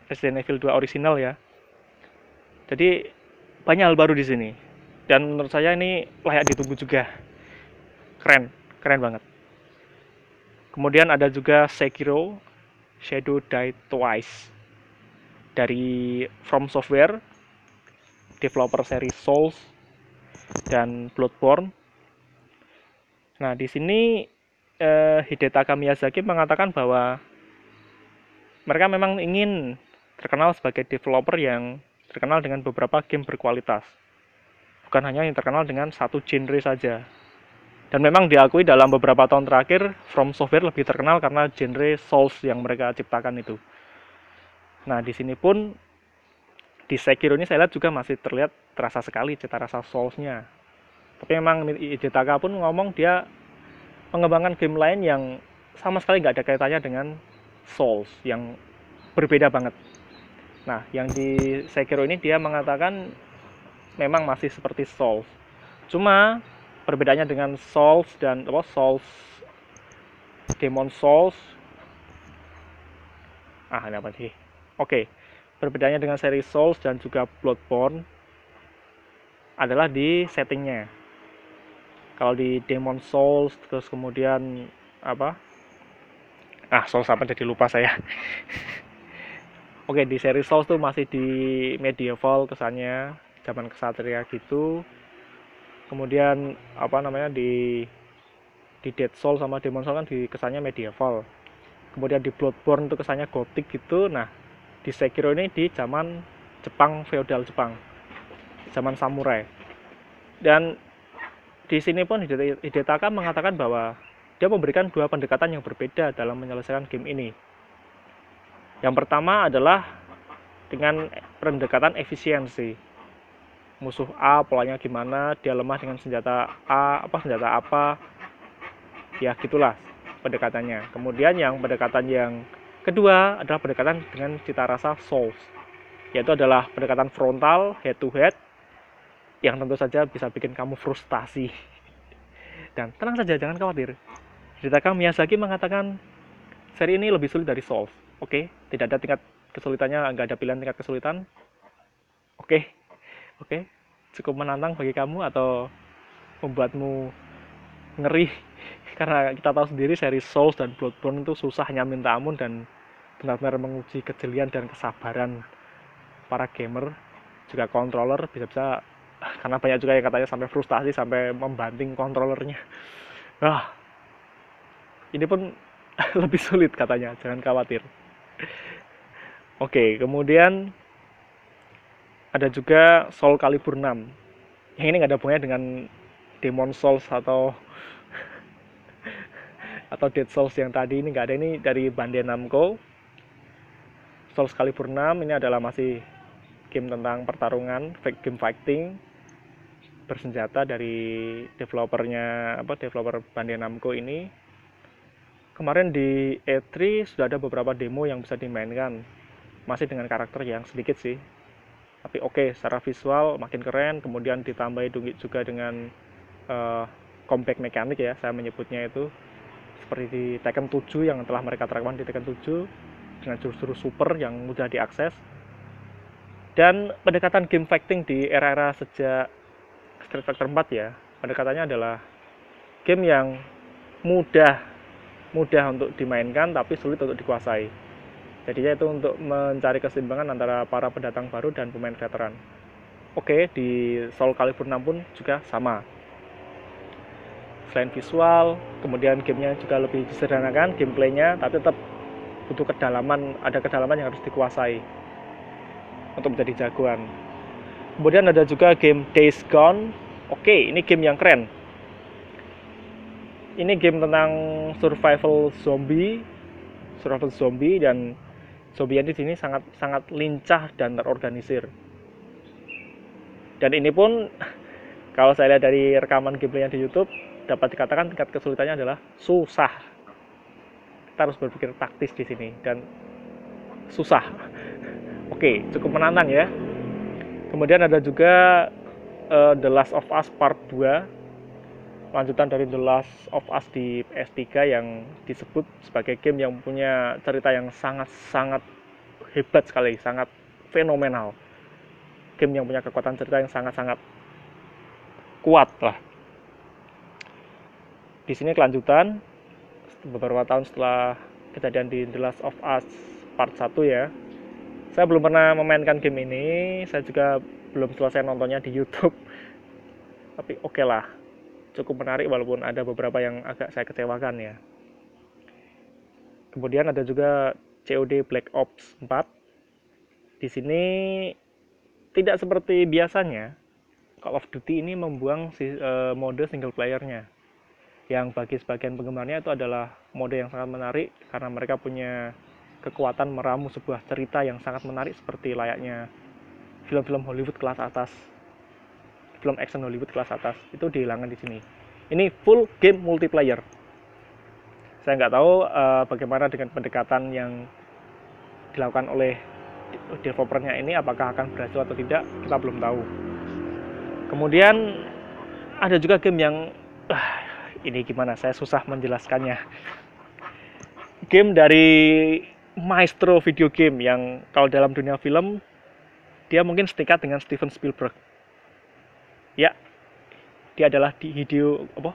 Speaker 1: Resident Evil 2 original ya. Jadi banyak hal baru di sini. Dan menurut saya ini layak ditunggu juga. Keren keren banget. Kemudian ada juga Sekiro Shadow Die Twice. Dari From Software developer seri Souls dan Bloodborne. Nah di sini eh, Hidetaka Miyazaki mengatakan bahwa mereka memang ingin terkenal sebagai developer yang terkenal dengan beberapa game berkualitas bukan hanya yang terkenal dengan satu genre saja. Dan memang diakui dalam beberapa tahun terakhir, From Software lebih terkenal karena genre Souls yang mereka ciptakan itu. Nah, di sini pun di Sekiro ini saya lihat juga masih terlihat terasa sekali cita rasa Souls-nya. Tapi memang Hidetaka pun ngomong dia mengembangkan game lain yang sama sekali nggak ada kaitannya dengan Souls yang berbeda banget. Nah, yang di Sekiro ini dia mengatakan memang masih seperti Souls. Cuma perbedaannya dengan Souls dan apa Souls Demon Souls ah ini apa sih? Oke, perbedaannya dengan seri Souls dan juga Bloodborne adalah di settingnya. Kalau di Demon Souls terus kemudian apa? Ah, Souls apa jadi lupa saya. Oke, di seri Souls tuh masih di medieval kesannya zaman kesatria gitu. Kemudian apa namanya di di Dead Soul sama Demon Soul kan di kesannya medieval. Kemudian di Bloodborne itu kesannya gotik gitu. Nah di Sekiro ini di zaman Jepang feodal Jepang. Zaman samurai. Dan di sini pun Hidetaka mengatakan bahwa dia memberikan dua pendekatan yang berbeda dalam menyelesaikan game ini. Yang pertama adalah dengan pendekatan efisiensi. Musuh A polanya gimana dia lemah dengan senjata A apa senjata apa? Ya gitulah pendekatannya. Kemudian yang pendekatan yang kedua adalah pendekatan dengan cita rasa souls yaitu adalah pendekatan frontal head to head yang tentu saja bisa bikin kamu frustasi dan tenang saja jangan khawatir Hidetaka Miyazaki mengatakan seri ini lebih sulit dari Souls oke okay? tidak ada tingkat kesulitannya nggak ada pilihan tingkat kesulitan oke okay? oke okay, cukup menantang bagi kamu atau membuatmu ngeri karena kita tahu sendiri seri Souls dan Bloodborne itu susahnya minta ampun dan benar-benar menguji kejelian dan kesabaran para gamer juga controller bisa-bisa karena banyak juga yang katanya sampai frustasi sampai membanting kontrolernya. Ah ini pun lebih sulit katanya jangan khawatir. Oke kemudian ada juga Soul Calibur 6 yang ini nggak ada hubungannya dengan Demon Souls atau atau Dead Souls yang tadi. Ini nggak ada ini dari Bandai Namco. Soul Calibur 6 ini adalah masih game tentang pertarungan game fighting bersenjata dari developernya apa developer Bandai Namco ini. Kemarin di E3 sudah ada beberapa demo yang bisa dimainkan. Masih dengan karakter yang sedikit sih. Tapi oke okay, secara visual makin keren kemudian ditambahi juga dengan uh, compact mekanik ya saya menyebutnya itu. Seperti di Tekken 7 yang telah mereka terapkan di Tekken 7 dengan jurus-jurus super yang mudah diakses dan pendekatan game fighting di era-era sejak Street Fighter 4 ya pendekatannya adalah game yang mudah mudah untuk dimainkan tapi sulit untuk dikuasai. Jadinya itu untuk mencari keseimbangan antara para pendatang baru dan pemain veteran. Oke di Soul Calibur 6 pun juga sama. Selain visual kemudian gamenya juga lebih disederhanakan gameplaynya tapi tetap butuh kedalaman ada kedalaman yang harus dikuasai untuk menjadi jagoan. Kemudian ada juga game Days Gone. Oke ini game yang keren. Ini game tentang survival zombie survival zombie dan zombie di sini sangat sangat lincah dan terorganisir. Dan ini pun kalau saya lihat dari rekaman gameplaynya di YouTube dapat dikatakan tingkat kesulitannya adalah susah. Kita harus berpikir taktis di sini dan susah oke cukup menantang ya kemudian ada juga uh, The Last of Us Part 2 lanjutan dari The Last of Us di PS3 yang disebut sebagai game yang punya cerita yang sangat-sangat hebat sekali, sangat fenomenal game yang punya kekuatan cerita yang sangat-sangat kuat lah. Di sini kelanjutan beberapa tahun setelah kejadian di The Last of Us Part 1 ya. Saya belum pernah memainkan game ini, saya juga belum selesai nontonnya di YouTube. Tapi oke okay lah, cukup menarik walaupun ada beberapa yang agak saya kecewakan ya. Kemudian ada juga COD Black Ops 4. Di sini tidak seperti biasanya, Call of Duty ini membuang uh, mode single playernya. Yang bagi sebagian penggemarnya itu adalah mode yang sangat menarik karena mereka punya kekuatan meramu sebuah cerita yang sangat menarik seperti layaknya film-film Hollywood kelas atas, film action Hollywood kelas atas. Itu dihilangkan di sini. Ini full game multiplayer. Saya nggak tahu uh, bagaimana dengan pendekatan yang dilakukan oleh developernya ini apakah akan berhasil atau tidak kita belum tahu. Kemudian ada juga game yang uh, ini gimana? Saya susah menjelaskannya. Game dari maestro video game yang kalau dalam dunia film dia mungkin setingkat dengan Steven Spielberg. Ya dia adalah di Hideo apa?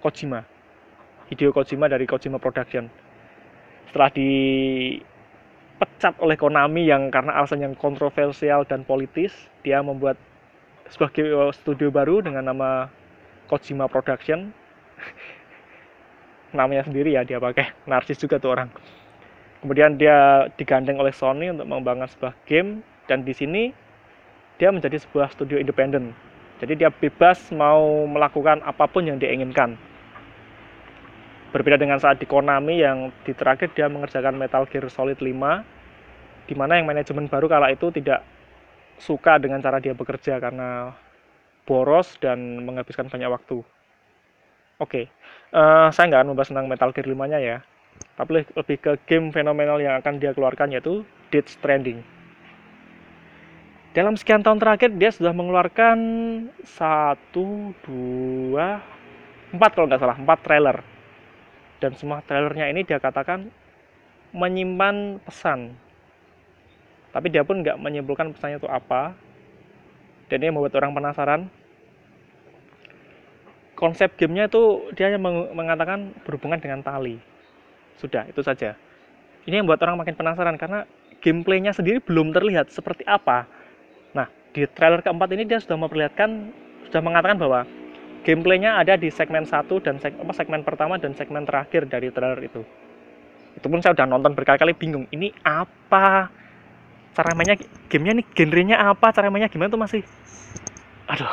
Speaker 1: Kojima. Hideo Kojima dari Kojima Production. Setelah di dipecat oleh Konami yang karena alasan yang kontroversial dan politis, dia membuat sebuah eh, studio baru dengan nama Kojima Production. Namanya sendiri ya dia pakai, narsis juga tuh orang. Kemudian dia digandeng oleh Sony untuk mengembangkan sebuah game dan di sini dia menjadi sebuah studio independen. Jadi dia bebas mau melakukan apa pun yang dia inginkan. Berbeda dengan saat di Konami yang di terakhir dia mengerjakan Metal Gear Solid 5 di mana yang manajemen baru kala itu tidak suka dengan cara dia bekerja karena boros dan menghabiskan banyak waktu. Oke, okay. uh, eh, saya nggak akan membahas tentang Metal Gear 5-nya ya, tapi lebih ke game fenomenal yang akan dia keluarkan yaitu Dead Stranding. Dalam sekian tahun terakhir dia sudah mengeluarkan satu, dua, empat kalau nggak salah, empat trailer. Dan semua trailernya ini dia katakan menyimpan pesan. Tapi dia pun nggak menyimpulkan pesannya itu apa. Dan ini membuat orang penasaran. Konsep gamenya itu dia hanya mengatakan berhubungan dengan tali sudah itu saja. Ini yang membuat orang makin penasaran karena gameplaynya sendiri belum terlihat seperti apa. Nah di trailer keempat ini dia sudah memperlihatkan sudah mengatakan bahwa gameplaynya ada di segmen satu dan seg apa, segmen pertama dan segmen terakhir dari trailer itu. Itu pun saya udah nonton berkali-kali bingung ini apa? Cara mainnya gamenya nih genrenya apa? Cara mainnya gimana tuh masih aduh.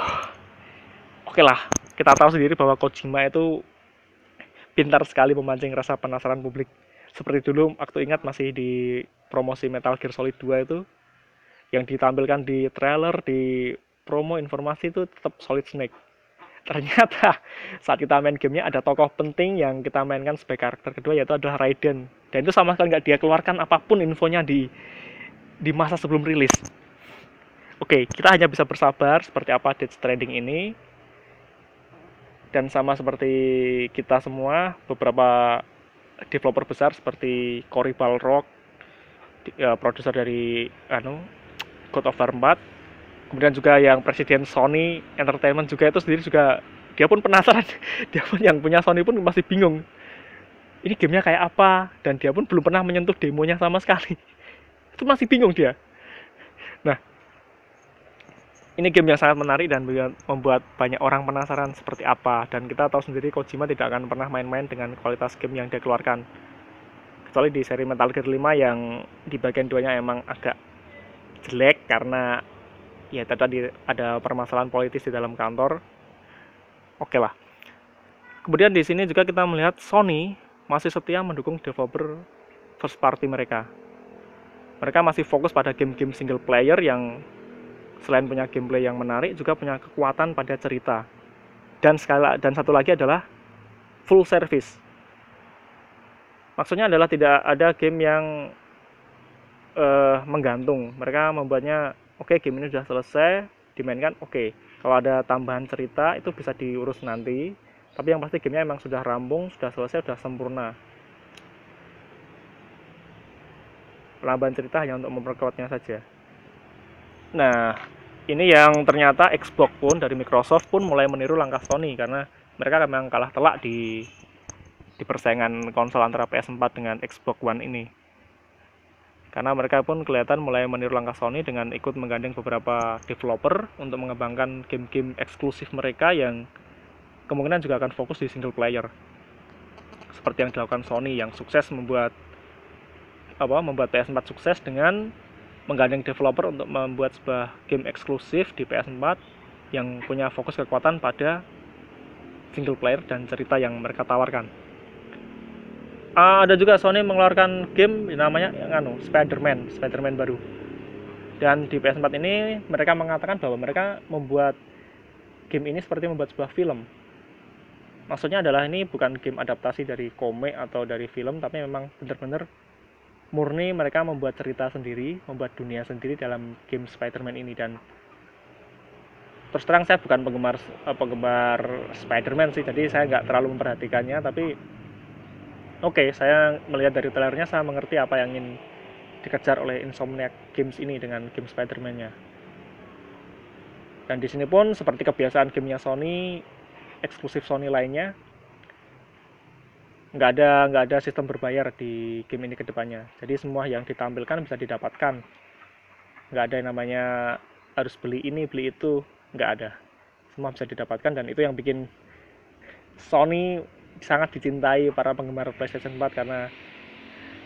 Speaker 1: Oke lah kita tahu sendiri bahwa Kojima itu pintar sekali memancing rasa penasaran publik. Seperti dulu waktu ingat masih di promosi Metal Gear Solid 2 itu yang ditampilkan di trailer di promo informasi itu tetap Solid Snake. Ternyata saat kita main gamenya ada tokoh penting yang kita mainkan sebagai karakter kedua yaitu adalah Raiden. Dan itu sama sekali nggak dia keluarkan apa pun infonya di di masa sebelum rilis. Oke kita hanya bisa bersabar seperti apa Dead Stranding ini dan sama seperti kita semua beberapa developer besar seperti Cory Balrog ya, produser dari anu God of War 4 kemudian juga yang presiden Sony Entertainment juga itu sendiri juga dia pun penasaran. Dia pun yang punya Sony pun masih bingung ini gamenya kayak apa? Dan dia pun belum pernah menyentuh demonya sama sekali. Itu masih bingung dia. Nah ini game yang sangat menarik dan membuat banyak orang penasaran seperti apa. Dan kita tahu sendiri Kojima tidak akan pernah main-main dengan kualitas game yang dia keluarkan. Kecuali di seri Metal Gear 5 yang di bagian duanya emang agak jelek karena ya tadi ada permasalahan politis di dalam kantor. Oke lah. Kemudian di sini juga kita melihat Sony masih setia mendukung developer first party mereka. Mereka masih fokus pada game-game single player yang selain punya gameplay yang menarik juga punya kekuatan pada cerita. Dan sekali dan satu lagi adalah full service. Maksudnya adalah tidak ada game yang uh, menggantung. Mereka membuatnya oke okay, game ini sudah selesai dimainkan oke. Okay. kalau ada tambahan cerita itu bisa diurus nanti. Tapi yang pasti gamenya emang sudah rampung sudah selesai sudah sempurna. Penambahan cerita hanya untuk memperkuatnya saja Nah, ini yang ternyata Xbox pun dari Microsoft pun mulai meniru langkah Sony karena mereka memang kalah telak di di persaingan konsol antara PS4 dengan Xbox One ini. Karena mereka pun kelihatan mulai meniru langkah Sony dengan ikut menggandeng beberapa developer untuk mengembangkan game-game eksklusif mereka yang kemungkinan juga akan fokus di single player. Seperti yang dilakukan Sony yang sukses membuat apa membuat PS4 sukses dengan menggandeng developer untuk membuat sebuah game eksklusif di PS4 yang punya fokus kekuatan pada single player dan cerita yang mereka tawarkan. Uh, ada juga Sony mengeluarkan game namanya yang anu Spider-Man, Spider-Man baru. Dan di PS4 ini mereka mengatakan bahwa mereka membuat game ini seperti membuat sebuah film. Maksudnya adalah ini bukan game adaptasi dari komik atau dari film, tapi memang benar-benar murni mereka membuat cerita sendiri, membuat dunia sendiri dalam game Spider-Man ini dan terus terang saya bukan penggemar uh, penggemar Spider-Man sih, jadi saya nggak terlalu memperhatikannya, tapi oke okay, saya melihat dari trailernya saya mengerti apa yang ingin dikejar oleh Insomniac Games ini dengan game Spider-Man-nya. Dan di sini pun seperti kebiasaan gamenya Sony, eksklusif Sony lainnya, nggak ada nggak ada sistem berbayar di game ini ke depannya jadi semua yang ditampilkan bisa didapatkan. Nggak ada yang namanya harus beli ini beli itu nggak ada. Semua bisa didapatkan dan itu yang bikin Sony sangat dicintai para penggemar PlayStation 4 karena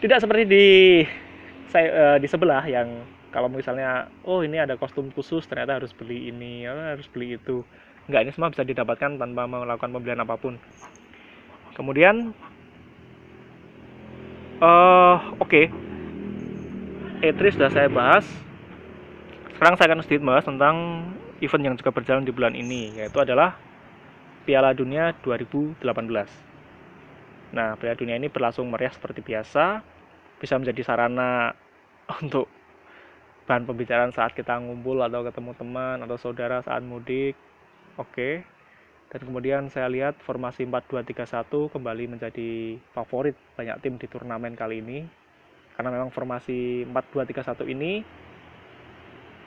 Speaker 1: tidak seperti di saya uh, di sebelah yang kalau misalnya oh ini ada kostum khusus ternyata harus beli ini harus beli itu. Nggak ini semua bisa didapatkan tanpa melakukan pembelian apa pun. Kemudian uh, oke. Okay. E3 sudah saya bahas. Sekarang saya akan sedikit bahas tentang event yang juga berjalan di bulan ini yaitu adalah Piala Dunia 2018 nah Piala Dunia ini berlangsung meriah seperti biasa. Bisa menjadi sarana untuk bahan pembicaraan saat kita ngumpul atau ketemu teman atau saudara saat mudik. Oke. okay dan kemudian saya lihat formasi 4-2-3-1 kembali menjadi favorit banyak tim di turnamen kali ini. Karena memang formasi 4-2-3-1 ini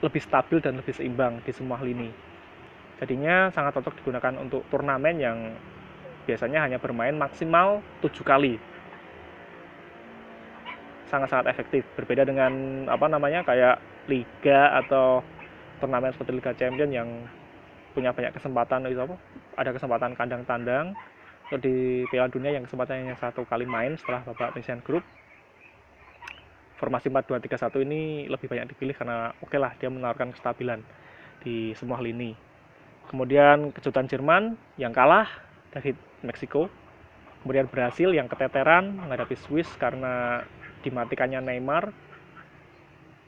Speaker 1: lebih stabil dan lebih seimbang di semua lini. Jadinya sangat cocok digunakan untuk turnamen yang biasanya hanya bermain maksimal 7 kali. Sangat-sangat efektif berbeda dengan apa namanya kayak liga atau turnamen seperti Liga Champion yang punya banyak kesempatan itu apa ada kesempatan kandang tandang di Piala Dunia yang kesempatannya satu kali main setelah babak penyisian grup formasi 4-2-3-1 ini lebih banyak dipilih karena oke lah dia menawarkan kestabilan di semua lini. Kemudian kejutan Jerman yang kalah dari Meksiko kemudian Brasil yang keteteran menghadapi Swiss karena dimatikannya Neymar.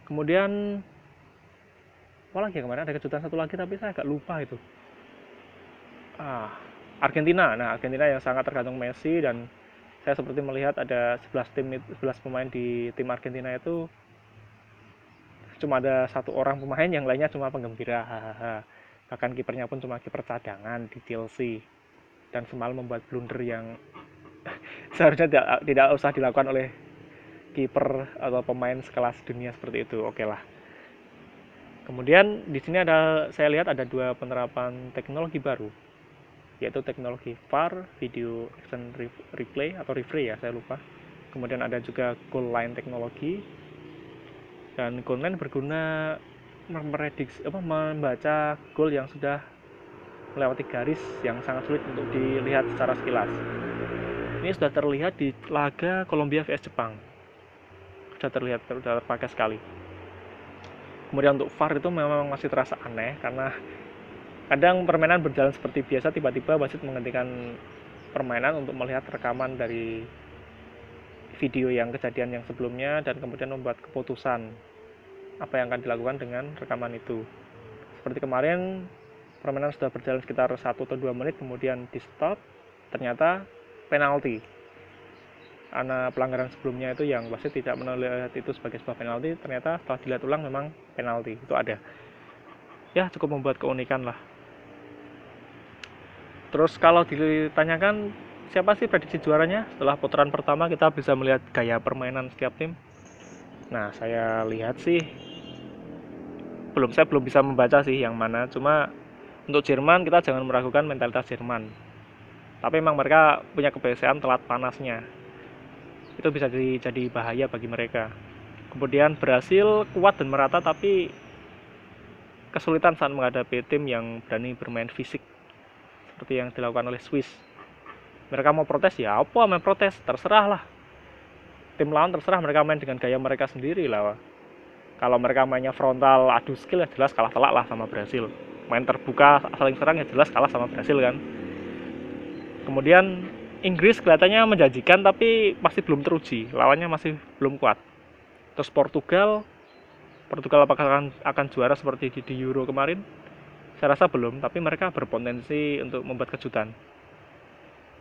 Speaker 1: Kemudian apa lagi kemarin? Ada kejutan satu lagi tapi saya agak lupa itu ah Argentina. Nah Argentina yang sangat tergantung Messi dan saya seperti melihat ada 11 tim 11 pemain di tim Argentina itu cuma ada satu orang pemain yang lainnya cuma penggembira. Bahkan kipernya pun cuma kiper cadangan di Chelsea. Dan semalam membuat blunder yang seharusnya tidak, tidak usah dilakukan oleh kiper atau pemain sekelas dunia seperti itu. Oke lah. Kemudian di sini ada saya lihat ada dua penerapan teknologi baru yaitu teknologi VAR video action replay atau replay ya saya lupa. Kemudian ada juga goal line teknologi dan goal line berguna memprediksi apa membaca gol yang sudah melewati garis yang sangat sulit untuk dilihat secara sekilas. Ini sudah terlihat di laga Kolombia vs Jepang. Sudah terlihat sudah terpakai sekali. Kemudian untuk VAR itu memang masih terasa aneh karena kadang permainan berjalan seperti biasa tiba-tiba wasit menghentikan permainan untuk melihat rekaman dari video yang kejadian yang sebelumnya dan kemudian membuat keputusan apa yang akan dilakukan dengan rekaman itu. Seperti kemarin permainan sudah berjalan sekitar 1 atau 2 menit kemudian di stop ternyata penalti. Karena pelanggaran sebelumnya itu yang wasit tidak melihat itu sebagai sebuah penalti ternyata setelah dilihat ulang memang penalti. Itu ada. Ya cukup membuat keunikan lah terus kalau ditanyakan siapa sih prediksi juaranya? Setelah putaran pertama kita bisa melihat gaya permainan setiap tim. Nah saya lihat sih belum saya belum bisa membaca sih yang mana. Cuma untuk Jerman kita jangan meragukan mentalitas Jerman. Tapi memang mereka punya kebiasaan telat panasnya. Itu bisa jadi, jadi bahaya bagi mereka. Kemudian berhasil kuat dan merata tapi kesulitan saat menghadapi tim yang berani bermain fisik seperti yang dilakukan oleh Swiss. Mereka mau protes ya apa main protes? Terserah lah. Tim lawan terserah mereka main dengan gaya mereka sendiri lah kalau mereka mainnya frontal adu skill ya jelas kalah telak lah sama Brasil main terbuka saling serang ya jelas kalah sama Brasil kan. Kemudian Inggris kelihatannya menjanjikan tapi masih belum teruji. Lawannya masih belum kuat. Terus Portugal Portugal apakah akan, akan juara seperti di, di Euro kemarin saya rasa belum tapi mereka berpotensi untuk membuat kejutan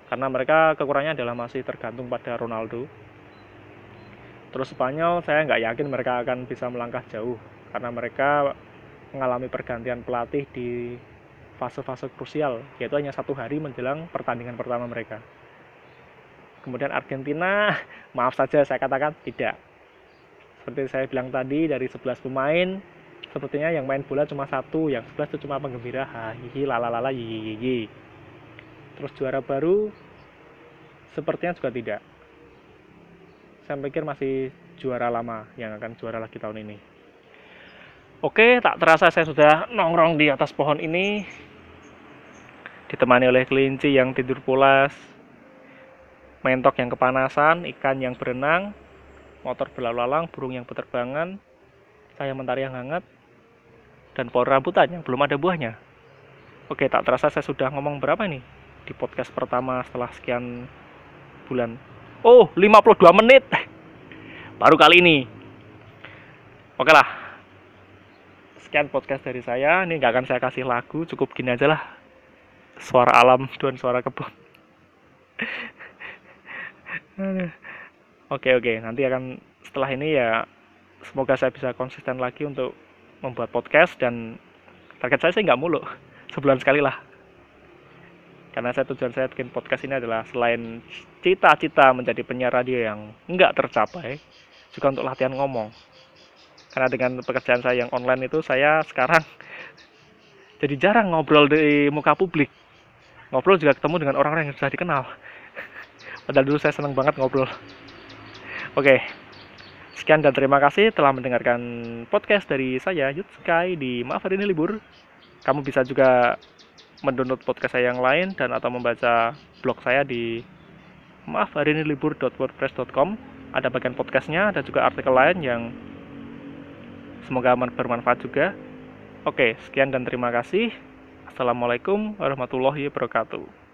Speaker 1: karena mereka kekurangannya adalah masih tergantung pada Ronaldo terus Spanyol saya nggak yakin mereka akan bisa melangkah jauh karena mereka mengalami pergantian pelatih di fase-fase krusial, yaitu hanya satu hari menjelang pertandingan pertama mereka. Kemudian Argentina, maaf saja saya katakan tidak. Seperti saya bilang tadi, dari 11 pemain, sepertinya yang main bola cuma satu, yang 11 itu cuma penggembira, hihi, lalalala, yiyi. Terus juara baru, sepertinya juga tidak. Saya pikir masih juara lama yang akan juara lagi tahun ini. Oke, tak terasa saya sudah nongkrong di atas pohon ini ditemani oleh kelinci yang tidur pulas, mentok yang kepanasan, ikan yang berenang, motor berlalu lalang, burung yang berterbangan, saya mentari yang hangat, dan pohon rambutan yang belum ada buahnya. Oke, tak terasa saya sudah ngomong berapa ini di podcast pertama setelah sekian bulan. Oh, 52 menit. Baru kali ini. Oke lah, sekian podcast dari saya ini nggak akan saya kasih lagu cukup gini aja lah suara alam dan suara kebun oke oke nanti akan setelah ini ya semoga saya bisa konsisten lagi untuk membuat podcast dan target saya sih nggak mulu sebulan sekali lah. Karena saya tujuan saya bikin podcast ini adalah selain cita-cita menjadi penyiar radio yang nggak tercapai juga untuk latihan ngomong. Karena dengan pekerjaan saya yang online itu saya sekarang jadi jarang ngobrol di muka publik. Ngobrol juga ketemu dengan orang-orang yang sudah dikenal. Padahal dulu saya senang banget ngobrol. Oke sekian dan terima kasih telah mendengarkan podcast dari saya Yud Sky di Maaf Hari Ini Libur kamu bisa juga mendownload podcast saya yang lain dan atau membaca blog saya di maaf hari ini libur.wordpress.com ada bagian podcastnya ada juga artikel lain yang Semoga bermanfaat juga. Oke, sekian dan terima kasih. Assalamualaikum warahmatullahi wabarakatuh.